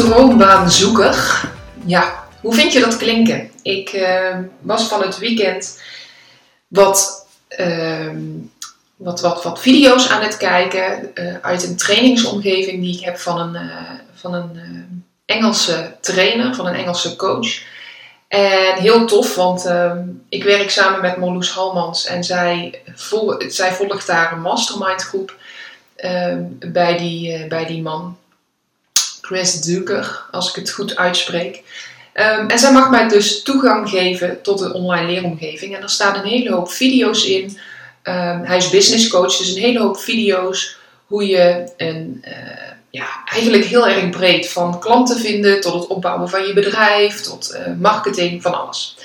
Droombaanzoeker. Ja, hoe vind je dat klinken? Ik eh, was van het weekend wat, ehm, wat, wat, wat video's aan het kijken uh, uit een trainingsomgeving die ik heb van een, uh, van een Engelse trainer, van een Engelse coach. En heel tof, want ehm, ik werk samen met Marloes Halmans en zij, vol, zij volgt daar een mastermind groep ehm, bij, die, bij die man. Chris Duker, als ik het goed uitspreek. Um, en zij mag mij dus toegang geven tot de online leeromgeving. En er staan een hele hoop video's in. Um, hij is business coach, dus een hele hoop video's hoe je een, uh, ja, eigenlijk heel erg breed van klanten vinden tot het opbouwen van je bedrijf, tot uh, marketing, van alles.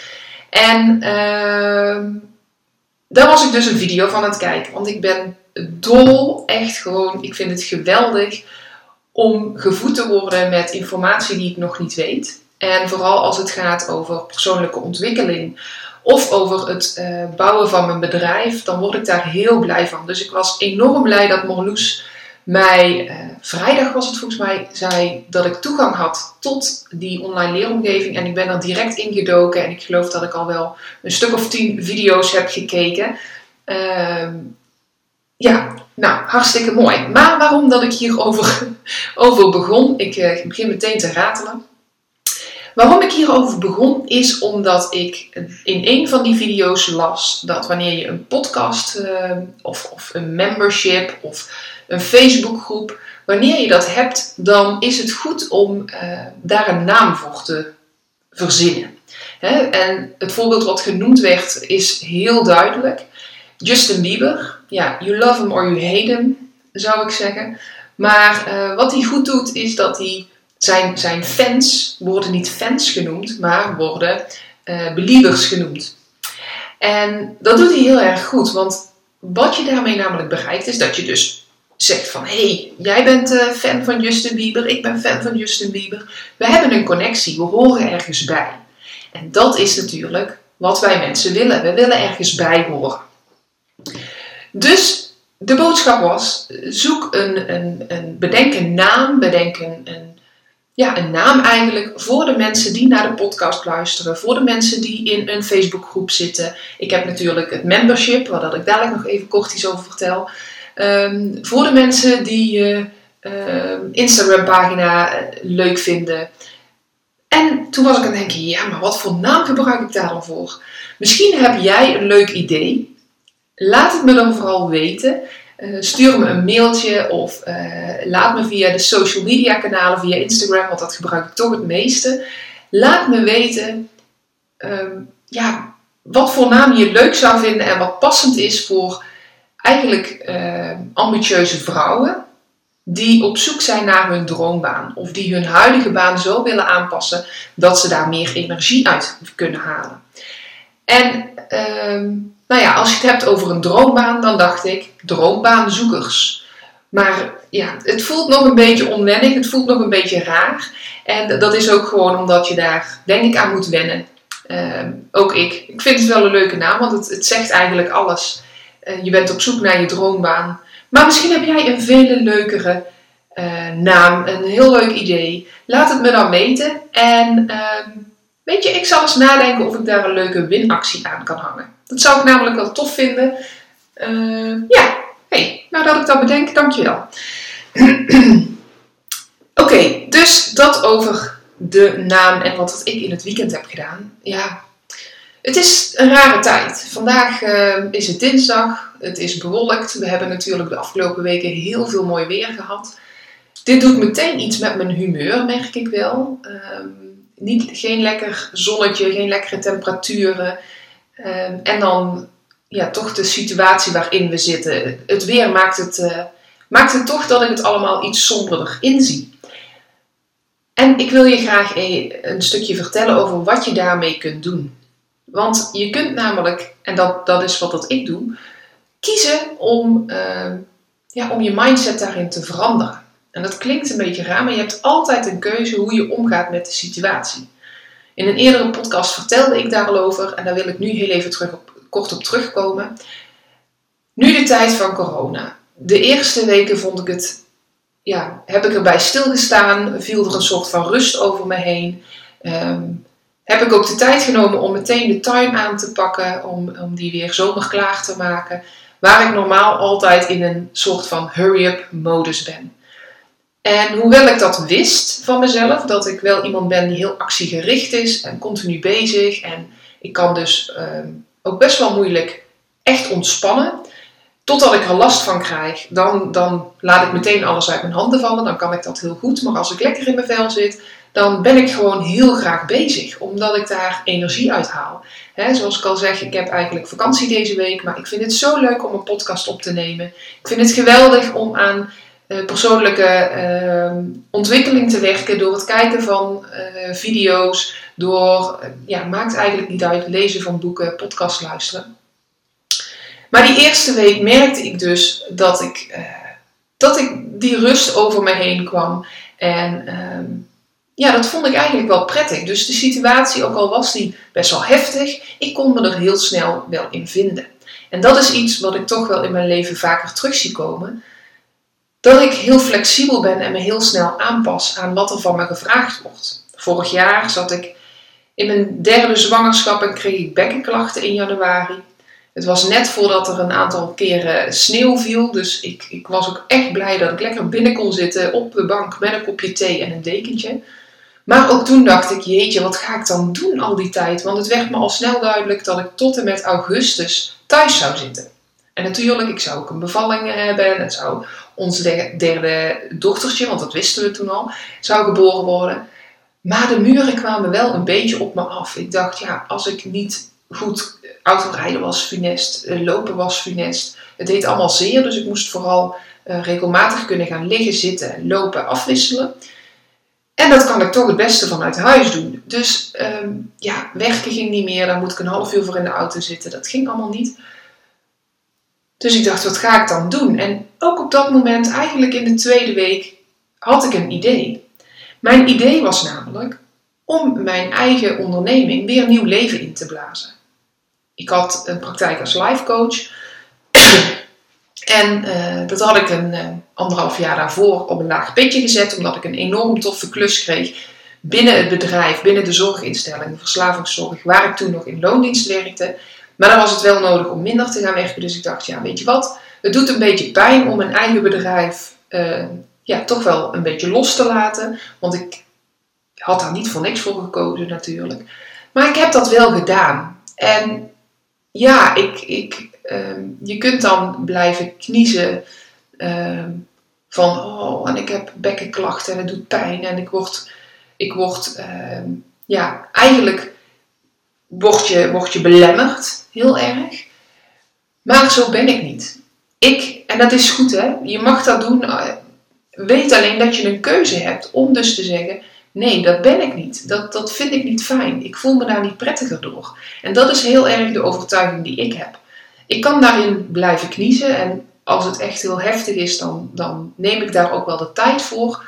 En uh, daar was ik dus een video van aan het kijken, want ik ben dol, echt gewoon, ik vind het geweldig om gevoed te worden met informatie die ik nog niet weet. En vooral als het gaat over persoonlijke ontwikkeling of over het uh, bouwen van mijn bedrijf, dan word ik daar heel blij van. Dus ik was enorm blij dat Morloes mij, uh, vrijdag was het volgens mij, zei dat ik toegang had tot die online leeromgeving. En ik ben er direct ingedoken en ik geloof dat ik al wel een stuk of tien video's heb gekeken. Uh, ja, nou, hartstikke mooi. Maar waarom dat ik hierover over begon, ik uh, begin meteen te ratelen. Waarom ik hierover begon is omdat ik in een van die video's las dat wanneer je een podcast uh, of, of een membership of een Facebookgroep, wanneer je dat hebt, dan is het goed om uh, daar een naam voor te verzinnen. Hè? En het voorbeeld wat genoemd werd is heel duidelijk. Justin Bieber, ja, you love him or you hate him, zou ik zeggen. Maar uh, wat hij goed doet, is dat hij zijn, zijn fans worden niet fans genoemd, maar worden uh, believers genoemd. En dat doet hij heel erg goed, want wat je daarmee namelijk bereikt, is dat je dus zegt van hé, hey, jij bent uh, fan van Justin Bieber, ik ben fan van Justin Bieber. We hebben een connectie, we horen ergens bij. En dat is natuurlijk wat wij mensen willen. We willen ergens bij horen. Dus de boodschap was: zoek een, een, een bedenk een naam, bedenk een, ja, een naam eigenlijk voor de mensen die naar de podcast luisteren, voor de mensen die in een Facebookgroep zitten. Ik heb natuurlijk het membership, waar dat ik dadelijk nog even kort iets over vertel. Um, voor de mensen die je uh, Instagram pagina leuk vinden. En toen was ik aan het denken, ja, maar wat voor naam gebruik ik daar dan voor? Misschien heb jij een leuk idee. Laat het me dan vooral weten. Uh, stuur me een mailtje of uh, laat me via de social media kanalen, via Instagram, want dat gebruik ik toch het meeste. Laat me weten um, ja, wat voor naam je leuk zou vinden en wat passend is voor eigenlijk uh, ambitieuze vrouwen die op zoek zijn naar hun droombaan of die hun huidige baan zo willen aanpassen dat ze daar meer energie uit kunnen halen. En um, nou ja, als je het hebt over een droombaan, dan dacht ik droombaanzoekers. Maar ja, het voelt nog een beetje onwennig, het voelt nog een beetje raar. En dat is ook gewoon omdat je daar, denk ik, aan moet wennen. Uh, ook ik. Ik vind het wel een leuke naam, want het, het zegt eigenlijk alles. Uh, je bent op zoek naar je droombaan. Maar misschien heb jij een veel leukere uh, naam, een heel leuk idee. Laat het me dan weten. En ehm, weet je, ik zal eens nadenken of ik daar een leuke winactie aan kan hangen. Dat zou ik namelijk wel tof vinden. Uh, ja, hey, nou dat ik dat bedenk, dankjewel. Oké, dus dat over de naam en wat ik in het weekend heb gedaan. Ja, het is een rare tijd. Vandaag uh, is het dinsdag, het is bewolkt. We hebben natuurlijk de afgelopen weken heel veel mooi weer gehad. Dit doet meteen iets met mijn humeur, merk ik wel. Uh, niet, geen lekker zonnetje, geen lekkere temperaturen. Um, en dan ja, toch de situatie waarin we zitten. Het weer maakt het uh, maakt het toch dat ik het allemaal iets somberder inzie. En ik wil je graag een stukje vertellen over wat je daarmee kunt doen. Want je kunt namelijk, en dat, dat is wat dat ik doe, kiezen om, uh, ja, om je mindset daarin te veranderen. En dat klinkt een beetje raar, maar je hebt altijd een keuze hoe je omgaat met de situatie. In een eerdere podcast vertelde ik daar al over en daar wil ik nu heel even terug op, kort op terugkomen. Nu de tijd van corona. De eerste weken vond ik het, ja, heb ik erbij stilgestaan, viel er een soort van rust over me heen. Um, heb ik ook de tijd genomen om meteen de tuin aan te pakken, om, om die weer zomer klaar te maken. Waar ik normaal altijd in een soort van hurry-up modus ben. En hoewel ik dat wist van mezelf, dat ik wel iemand ben die heel actiegericht is en continu bezig. En ik kan dus ehm, ook best wel moeilijk echt ontspannen. Totdat ik er last van krijg, dan, dan laat ik meteen alles uit mijn handen vallen. Dan kan ik dat heel goed. Maar als ik lekker in mijn vel zit, dan ben ik gewoon heel graag bezig. Omdat ik daar energie uit haal. zoals ik al zeg, ik heb eigenlijk vakantie deze week. Maar ik vind het zo leuk om een podcast op te nemen. Ik vind het geweldig om aan persoonlijke uh, ontwikkeling te werken door het kijken van uh, video's, door, ja, maakt eigenlijk niet uit, lezen van boeken, podcast luisteren. Maar die eerste week merkte ik dus dat ik, dat ik die rust over me heen kwam. En ehm, ja, dat vond ik eigenlijk wel prettig. Dus de situatie, ook al was die best wel heftig, ik kon me er heel snel wel in vinden. En dat is iets wat ik toch wel in mijn leven vaker terug zie komen dat ik heel flexibel ben en me heel snel aanpas aan wat er van me gevraagd wordt. Vorig jaar zat ik in mijn derde zwangerschap en kreeg ik bekkenklachten in januari. Het was net voordat er een aantal keren sneeuw viel, dus ik, ik was ook echt blij dat ik lekker binnen kon zitten op de bank met een kopje thee en een dekentje. Maar ook toen dacht ik, jeetje, wat ga ik dan doen al die tijd? Want het werd me al snel duidelijk dat ik tot en met augustus thuis zou zitten. En natuurlijk, ik zou ook een bevalling hebben. Het zou ons derde dochtertje, want dat wisten we toen al, zou geboren worden. Maar de muren kwamen wel een beetje op me af. Ik dacht, ja, als ik niet goed autorijden was funest, eh, lopen was funest. Het deed allemaal zeer, dus ik moest vooral regelmatig kunnen gaan liggen, zitten, lopen, afwisselen. En dat kan ik toch het beste vanuit huis doen. Dus um, ja, werken ging niet meer. Dan moet ik een half uur voor in de auto zitten. Dat ging allemaal niet. Dus ik dacht, wat ga ik dan doen? En ook op dat moment, eigenlijk in de tweede week, had ik een idee. Mijn idee was namelijk om mijn eigen onderneming weer nieuw leven in te blazen. Ik had een praktijk als life coach. en uh, dat had ik een uh, anderhalf jaar daarvoor op een laag pitje gezet, omdat ik een enorm toffe klus kreeg binnen het bedrijf, binnen de zorginstelling, de verslavingszorg, waar ik toen nog in loondienst werkte. Maar dan was het wel nodig om minder te gaan werken. Dus ik dacht, ja, weet je wat? Het doet een beetje pijn om een eigen bedrijf uh, ja, toch wel een beetje los te laten. Want ik had daar niet voor niks voor gekozen natuurlijk. Maar ik heb dat wel gedaan. En ja, ik, ik, uh, je kunt dan blijven kniezen uh, van, oh, en ik heb bekkenklachten en het doet pijn en ik word, ik word ehm, ja, eigenlijk word je, word je belemmerd, heel erg. Maar zo ben ik niet. Ik, en dat is goed hè, je mag dat doen. Weet alleen dat je een keuze hebt om dus te zeggen: nee, dat ben ik niet. Dat, dat vind ik niet fijn. Ik voel me daar niet prettiger door. En dat is heel erg de overtuiging die ik heb. Ik kan daarin blijven kniezen en als het echt heel heftig is, dan, dan neem ik daar ook wel de tijd voor.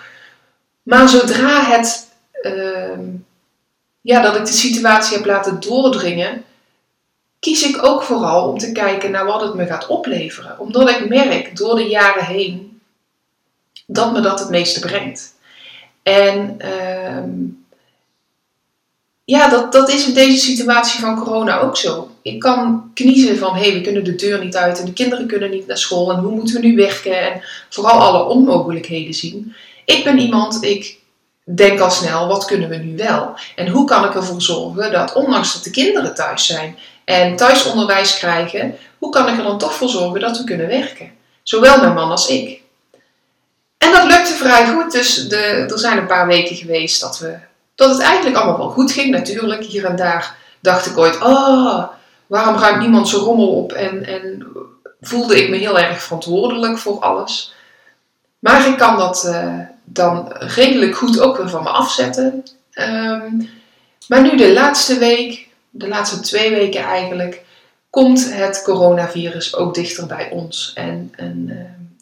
Maar zodra het uh, ja, dat ik de situatie heb laten doordringen, kies ik ook vooral om te kijken naar wat het me gaat opleveren. Omdat ik merk door de jaren heen dat me dat het meeste brengt. En ehm, ja, dat, dat is in deze situatie van corona ook zo. Ik kan kniezen van hé, hey, we kunnen de deur niet uit en de kinderen kunnen niet naar school en hoe moeten we nu werken en vooral alle onmogelijkheden zien. Ik ben iemand, ik denk al snel, wat kunnen we nu wel? En hoe kan ik ervoor zorgen dat, ondanks dat de kinderen thuis zijn en thuisonderwijs krijgen, hoe kan ik er dan toch voor zorgen dat we kunnen werken? Zowel mijn man als ik. En dat lukte vrij goed, dus de, er zijn een paar weken geweest dat, we, dat het eigenlijk allemaal wel goed ging. Natuurlijk, hier en daar dacht ik ooit, oh, waarom ruimt niemand zo rommel op? En, en voelde ik me heel erg verantwoordelijk voor alles. Maar ik kan dat uh, dan redelijk goed ook weer van me afzetten. Um, maar nu de laatste week, de laatste twee weken eigenlijk, komt het coronavirus ook dichter bij ons. En, en uh,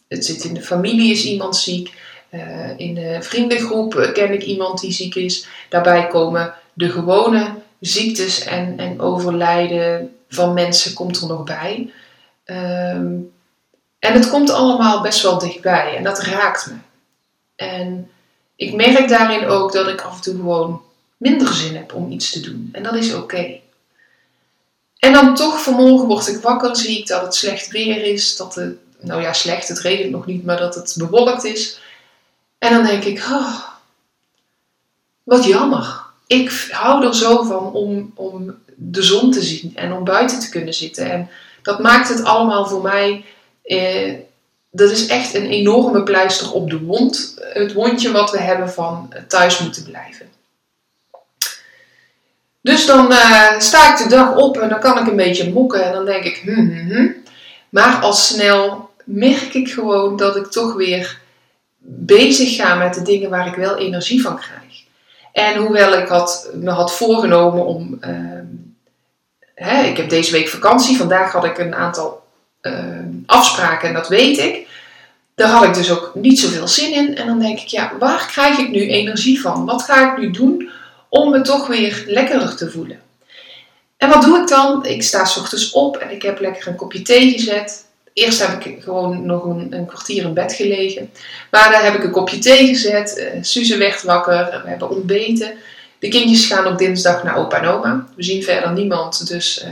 het zit in de familie, is iemand ziek. Uh, in de vriendengroep ken ik iemand die ziek is. Daarbij komen de gewone ziektes en, en overlijden van mensen komt er nog bij. Um, en het komt allemaal best wel dichtbij en dat raakt me. En ik merk daarin ook dat ik af en toe gewoon minder zin heb om iets te doen. En dat is oké. En dan toch vanmorgen word ik wakker, zie ik dat het slecht weer is. Dat het, nou ja, slecht, het regent nog niet, maar dat het bewolkt is. En dan denk ik, oh, wat jammer. Ik hou er zo van om, om de zon te zien en om buiten te kunnen zitten. En dat maakt het allemaal voor mij eh, dat is echt een enorme pleister op de wond. Het wondje wat we hebben van thuis moeten blijven. Dus dan uh, sta ik de dag op en dan kan ik een beetje mokken en dan denk ik, hm, hm, hm. Maar al snel merk ik gewoon dat ik toch weer bezig ga met de dingen waar ik wel energie van krijg. En hoewel ik had, me had voorgenomen om. Uh, hè, ik heb deze week vakantie. Vandaag had ik een aantal Ehm, afspraken en dat weet ik. Daar had ik dus ook niet zoveel zin in. En dan denk ik, ja, waar krijg ik nu energie van? Wat ga ik nu doen om me toch weer lekkerder te voelen? En wat doe ik dan? Ik sta s ochtends op en ik heb lekker een kopje thee gezet. Eerst heb ik gewoon nog een, kwartier in bed gelegen. Maar daar heb ik een kopje thee gezet. Uh, Suze werd wakker. We hebben ontbeten. De kindjes gaan op dinsdag naar opa en oma. We zien verder niemand, dus uh,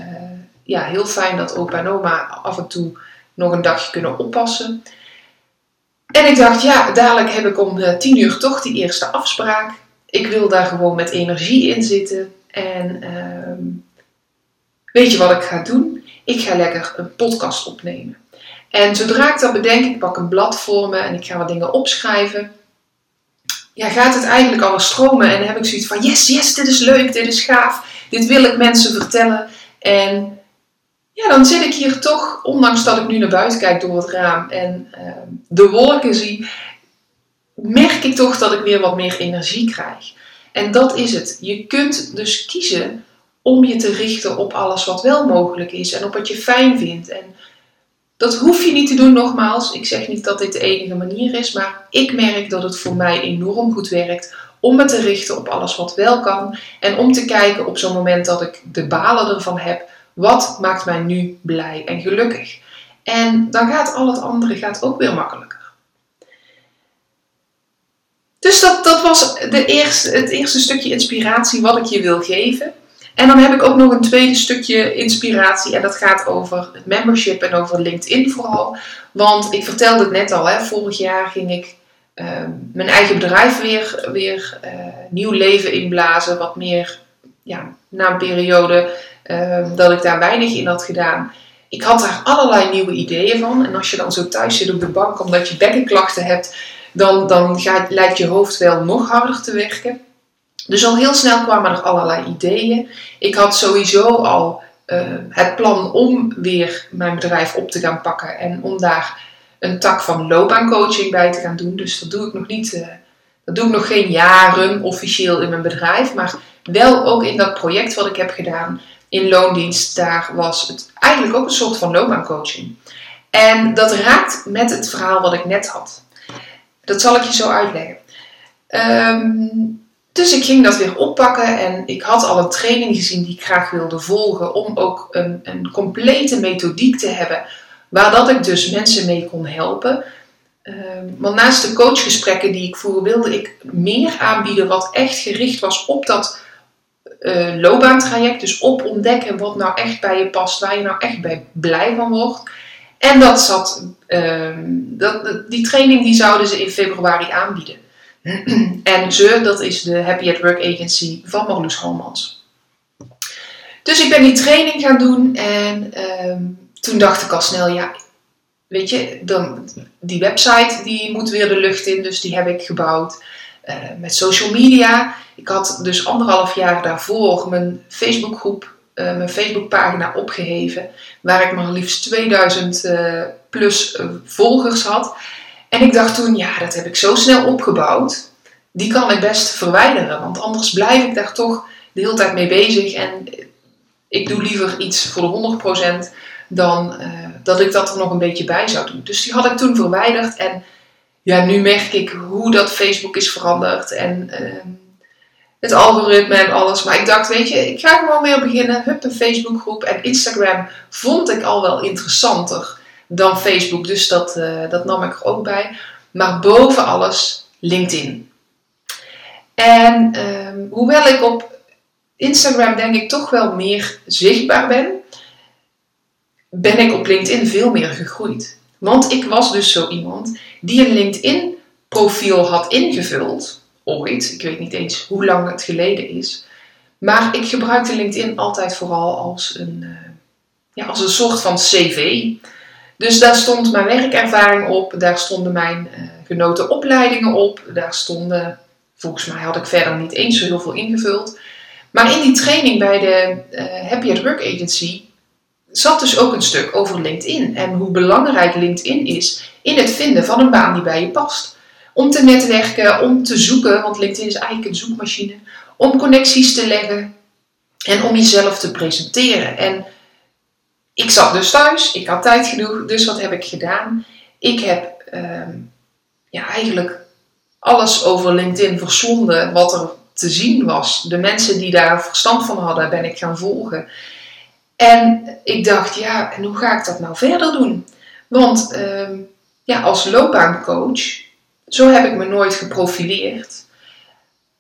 ja, heel fijn dat opa en oma af en toe nog een dagje kunnen oppassen. En ik dacht, ja, dadelijk heb ik om eh, tien uur toch die eerste afspraak. Ik wil daar gewoon met energie in zitten. En uh, weet je wat ik ga doen? Ik ga lekker een podcast opnemen. En zodra ik dat bedenk, ik pak een blad voor me en ik ga wat dingen opschrijven. Ja, gaat het eigenlijk alles stromen en dan heb ik zoiets van, yes, yes, dit is leuk, dit is gaaf. Dit wil ik mensen vertellen. En ja, dan zit ik hier toch, ondanks dat ik nu naar buiten kijk door het raam en ehm, de wolken zie, merk ik toch dat ik weer wat meer energie krijg. En dat is het. Je kunt dus kiezen om je te richten op alles wat wel mogelijk is en op wat je fijn vindt. En dat hoef je niet te doen, nogmaals. Ik zeg niet dat dit de enige manier is, maar ik merk dat het voor mij enorm goed werkt om me te richten op alles wat wel kan en om te kijken op zo'n moment dat ik de balen ervan heb wat maakt mij nu blij en gelukkig? En dan gaat al het andere gaat ook weer makkelijker. Dus dat, dat was de eerste, het eerste stukje inspiratie wat ik je wil geven. En dan heb ik ook nog een tweede stukje inspiratie en dat gaat over het membership en over LinkedIn vooral. Want ik vertelde het net al, hè, vorig jaar ging ik uh, mijn eigen bedrijf weer, weer uh, nieuw leven inblazen. Wat meer ja, na een periode Ehm, dat ik daar weinig in had gedaan. Ik had daar allerlei nieuwe ideeën van. En als je dan zo thuis zit op de bank omdat je bekkenklachten hebt, dan, dan lijkt je hoofd wel nog harder te werken. Dus al heel snel kwamen er allerlei ideeën. Ik had sowieso al ehm, het plan om weer mijn bedrijf op te gaan pakken en om daar een tak van loopbaancoaching bij te gaan doen. Dus dat doe ik nog niet. Uh, dat doe ik nog geen jaren officieel in mijn bedrijf, maar wel ook in dat project wat ik heb gedaan in loondienst, daar was het eigenlijk ook een soort van loopbaancoaching. En dat raakt met het verhaal wat ik net had. Dat zal ik je zo uitleggen. Ehm, dus ik ging dat weer oppakken en ik had al een training gezien die ik graag wilde volgen om ook een, een complete methodiek te hebben waar dat ik dus mensen mee kon helpen. Um, want naast de coachgesprekken die ik voerde, wilde ik meer aanbieden wat echt gericht was op dat uh, loopbaantraject. Dus op ontdekken wat nou echt bij je past, waar je nou echt bij blij van wordt. En dat zat, uh, dat, die training die zouden ze in februari aanbieden. en ze, dat is de Happy at Work Agency van Marloes Holmans. Dus ik ben die training gaan doen en uh, toen dacht ik al snel, ja, weet je, dan, die website die moet weer de lucht in, dus die heb ik gebouwd. Uh, met social media. Ik had dus anderhalf jaar daarvoor mijn Facebookgroep, uh, mijn Facebookpagina opgeheven, waar ik maar liefst 2000 uh, plus volgers had. En ik dacht toen, ja, dat heb ik zo snel opgebouwd. Die kan ik best verwijderen, want anders blijf ik daar toch de hele tijd mee bezig. En ik doe liever iets voor de 100% dan dat ik dat er nog een beetje bij zou doen. Dus die had ik toen verwijderd. En ja, nu merk ik hoe dat Facebook is veranderd. En uh, het algoritme en alles. Maar ik dacht, weet je, ik ga gewoon weer beginnen. Hup, een Facebookgroep. En Instagram vond ik al wel interessanter dan Facebook. Dus dat, uh, dat nam ik er ook bij. Maar boven alles LinkedIn. En um, hoewel ik op Instagram denk ik toch wel meer zichtbaar ben, ben ik op LinkedIn veel meer gegroeid. Want ik was dus zo iemand die een LinkedIn profiel had ingevuld, ooit, ik weet niet eens hoe lang het geleden is, maar ik gebruikte LinkedIn altijd vooral als een, uh, ja, als een soort van cv. Dus daar stond mijn werkervaring op, daar stonden mijn uh, genoten opleidingen op, daar stonden, volgens mij had ik verder niet eens zo heel veel ingevuld. Maar in die training bij de uh, Happy at Work Agency zat dus ook een stuk over LinkedIn en hoe belangrijk LinkedIn is in het vinden van een baan die bij je past. Om te netwerken, om te zoeken, want LinkedIn is eigenlijk een zoekmachine, om connecties te leggen en om jezelf te presenteren. En ik zat dus thuis, ik had tijd genoeg, dus wat heb ik gedaan? Ik heb uh, ja, eigenlijk alles over LinkedIn verslonden wat er te zien was. De mensen die daar verstand van hadden, ben ik gaan volgen. En ik dacht, ja, en hoe ga ik dat nou verder doen? Want uh, ja, als loopbaancoach, zo heb ik me nooit geprofileerd.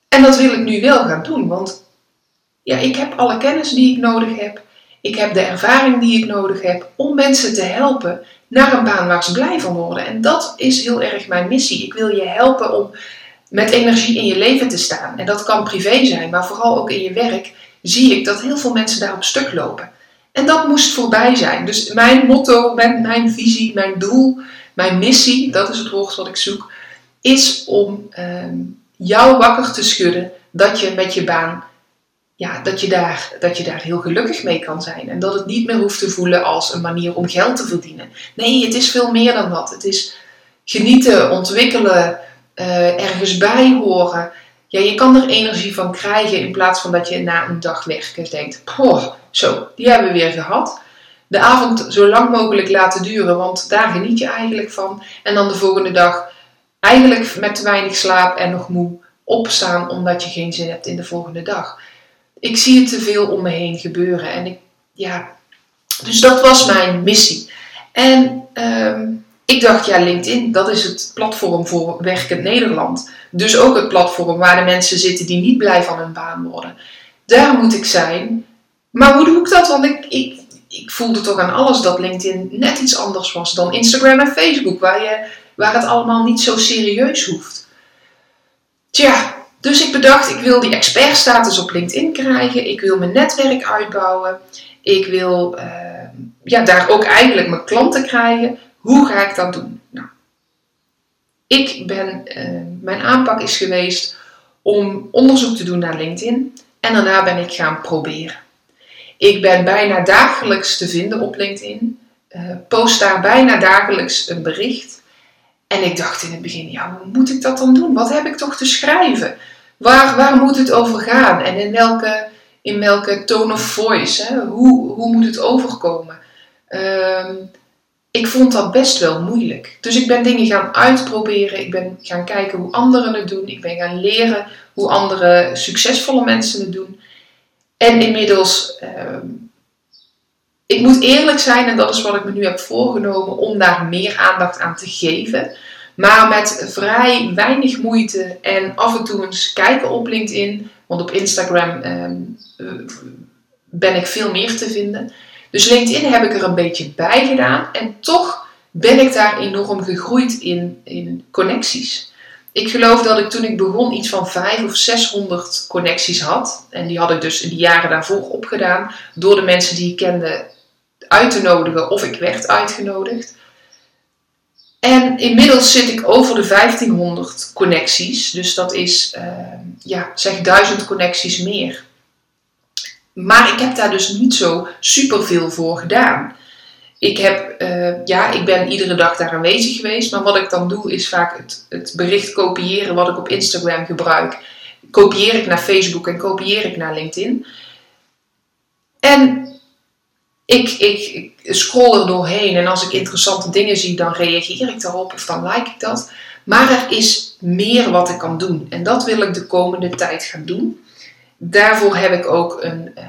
En dat wil ik nu wel gaan doen, want ja, ik heb alle kennis die ik nodig heb. Ik heb de ervaring die ik nodig heb om mensen te helpen naar een baan waar ze blij van worden. En dat is heel erg mijn missie. Ik wil je helpen om met energie in je leven te staan. En dat kan privé zijn, maar vooral ook in je werk zie ik dat heel veel mensen daar op stuk lopen. En dat moest voorbij zijn. Dus mijn motto, mijn, mijn visie, mijn doel, mijn missie, dat is het woord wat ik zoek, is om ehm, jou wakker te schudden dat je met je baan, ja, dat je, daar, dat je daar heel gelukkig mee kan zijn. En dat het niet meer hoeft te voelen als een manier om geld te verdienen. Nee, het is veel meer dan dat. Het is genieten, ontwikkelen, uh, ergens bij horen. Ja, je kan er energie van krijgen in plaats van dat je na een dag werken denkt: Poh, zo, die hebben we weer gehad. De avond zo lang mogelijk laten duren, want daar geniet je eigenlijk van. En dan de volgende dag eigenlijk met te weinig slaap en nog moe opstaan omdat je geen zin hebt in de volgende dag. Ik zie het te veel om me heen gebeuren. En ik, ja, dus dat was mijn missie. En um, ik dacht, ja, LinkedIn, dat is het platform voor werkend Nederland. Dus ook het platform waar de mensen zitten die niet blij van hun baan worden. Daar moet ik zijn. Maar hoe doe ik dat? Want ik, ik, ik voelde toch aan alles dat LinkedIn net iets anders was dan Instagram en Facebook, waar, je, waar het allemaal niet zo serieus hoeft. Tja, dus ik bedacht, ik wil die expertstatus op LinkedIn krijgen. Ik wil mijn netwerk uitbouwen. Ik wil uh, ja, daar ook eigenlijk mijn klanten krijgen. Hoe ga ik dat doen? Nou, ik ben, uh, mijn aanpak is geweest om onderzoek te doen naar LinkedIn en daarna ben ik gaan proberen. Ik ben bijna dagelijks te vinden op LinkedIn, uh, post daar bijna dagelijks een bericht. En ik dacht in het begin, ja, hoe moet ik dat dan doen? Wat heb ik toch te schrijven? Waar, waar moet het over gaan? En in welke, in welke tone of voice? Hè? Hoe, hoe moet het overkomen? Uh, ik vond dat best wel moeilijk. Dus ik ben dingen gaan uitproberen. Ik ben gaan kijken hoe anderen het doen. Ik ben gaan leren hoe andere succesvolle mensen het doen. En inmiddels, uh, ik moet eerlijk zijn, en dat is wat ik me nu heb voorgenomen, om daar meer aandacht aan te geven. Maar met vrij weinig moeite en af en toe eens kijken op LinkedIn. Want op Instagram uh, ben ik veel meer te vinden. Dus LinkedIn heb ik er een beetje bij gedaan en toch ben ik daar enorm gegroeid in, in connecties. Ik geloof dat ik toen ik begon iets van 500 of 600 connecties had. En die had ik dus in de jaren daarvoor opgedaan door de mensen die ik kende uit te nodigen of ik werd uitgenodigd. En inmiddels zit ik over de 1500 connecties. Dus dat is, uh, ja, zeg 1000 connecties meer. Maar ik heb daar dus niet zo superveel voor gedaan. Ik, heb, eh, ja, ik ben iedere dag daar aanwezig geweest, maar wat ik dan doe is vaak het, het bericht kopiëren wat ik op Instagram gebruik. Kopieer ik naar Facebook en kopieer ik naar LinkedIn. En ik, ik, ik scroll er doorheen en als ik interessante dingen zie, dan reageer ik daarop of dan like ik dat. Maar er is meer wat ik kan doen en dat wil ik de komende tijd gaan doen. Daarvoor heb ik ook een uh,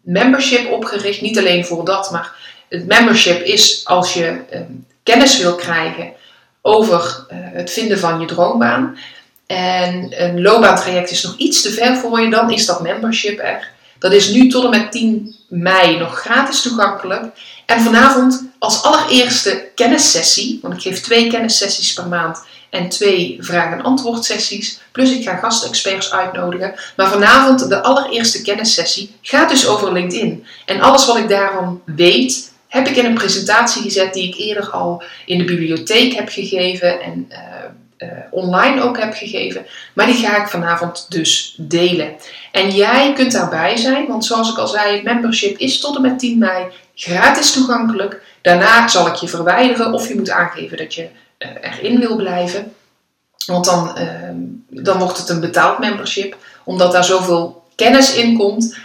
membership opgericht. Niet alleen voor dat, maar het membership is als je uh, kennis wil krijgen over uh, het vinden van je droombaan. En een loopbaantraject is nog iets te ver voor je, dan is dat membership er. Dat is nu tot en met 10 mei nog gratis toegankelijk. En vanavond als allereerste kennissessie, want ik geef twee kennissessies per maand en twee vraag- en antwoord sessies. Plus ik ga gastexperts uitnodigen. Maar vanavond de allereerste kennissessie gaat dus over LinkedIn. En alles wat ik daarvan weet, heb ik in een presentatie gezet die ik eerder al in de bibliotheek heb gegeven en uh, uh, online ook heb gegeven. Maar die ga ik vanavond dus delen. En jij kunt daarbij zijn, want zoals ik al zei, het membership is tot en met 10 mei gratis toegankelijk. Daarna zal ik je verwijderen of je moet aangeven dat je uh, erin wil blijven. Want dan, dan wordt het een betaald membership, omdat daar zoveel kennis in komt.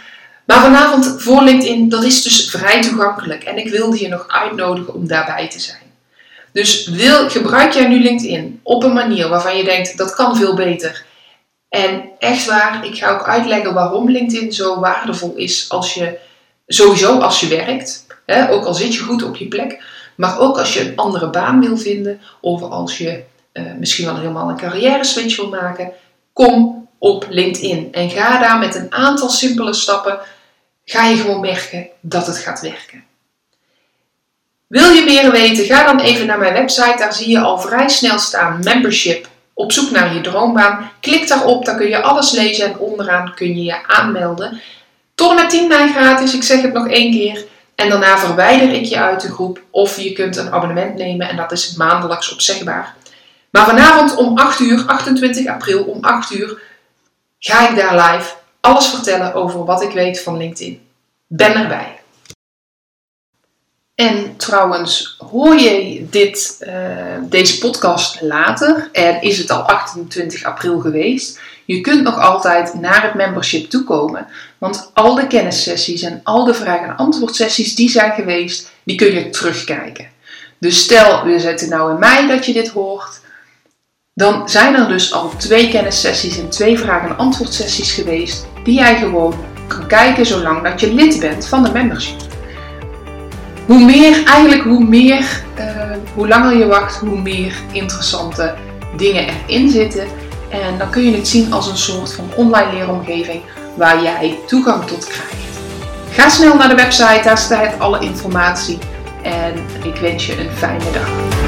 Maar vanavond voor LinkedIn, dat is dus vrij toegankelijk. En ik wilde je nog uitnodigen om daarbij te zijn. Dus wil, gebruik jij nu LinkedIn op een manier waarvan je denkt dat kan veel beter. En echt waar, ik ga ook uitleggen waarom LinkedIn zo waardevol is als je sowieso als je werkt. Hè, ook al zit je goed op je plek, maar ook als je een andere baan wil vinden of als je uh, misschien wel helemaal een carrière switch wil maken. Kom op LinkedIn en ga daar met een aantal simpele stappen ga je gewoon merken dat het gaat werken. Wil je meer weten? Ga dan even naar mijn website. Daar zie je al vrij snel staan membership op zoek naar je droombaan. Klik daarop, dan kun je alles lezen en onderaan kun je je aanmelden. Tot en met 10 mei gratis, ik zeg het nog één keer. En daarna verwijder ik je uit de groep of je kunt een abonnement nemen en dat is maandelijks opzegbaar. Maar vanavond om 8 uur, 28 april om 8 uur, ga ik daar live alles vertellen over wat ik weet van LinkedIn. Ben erbij. En trouwens, hoor je dit, uh, deze podcast later en is het al 28 april geweest, je kunt nog altijd naar het membership toekomen. Want al de kennissessies en al de vraag- en antwoordsessies die zijn geweest, die kun je terugkijken. Dus stel, we zetten nou in mei dat je dit hoort. Dan zijn er dus al twee kennissessies en twee vraag- en antwoordsessies geweest die jij gewoon kan kijken zolang dat je lid bent van de membership. Hoe meer, eigenlijk hoe meer, uh, hoe langer je wacht, hoe meer interessante dingen erin zitten. En dan kun je het zien als een soort van online leeromgeving waar jij toegang tot krijgt. Ga snel naar de website, daar staat alle informatie. En ik wens je een fijne dag.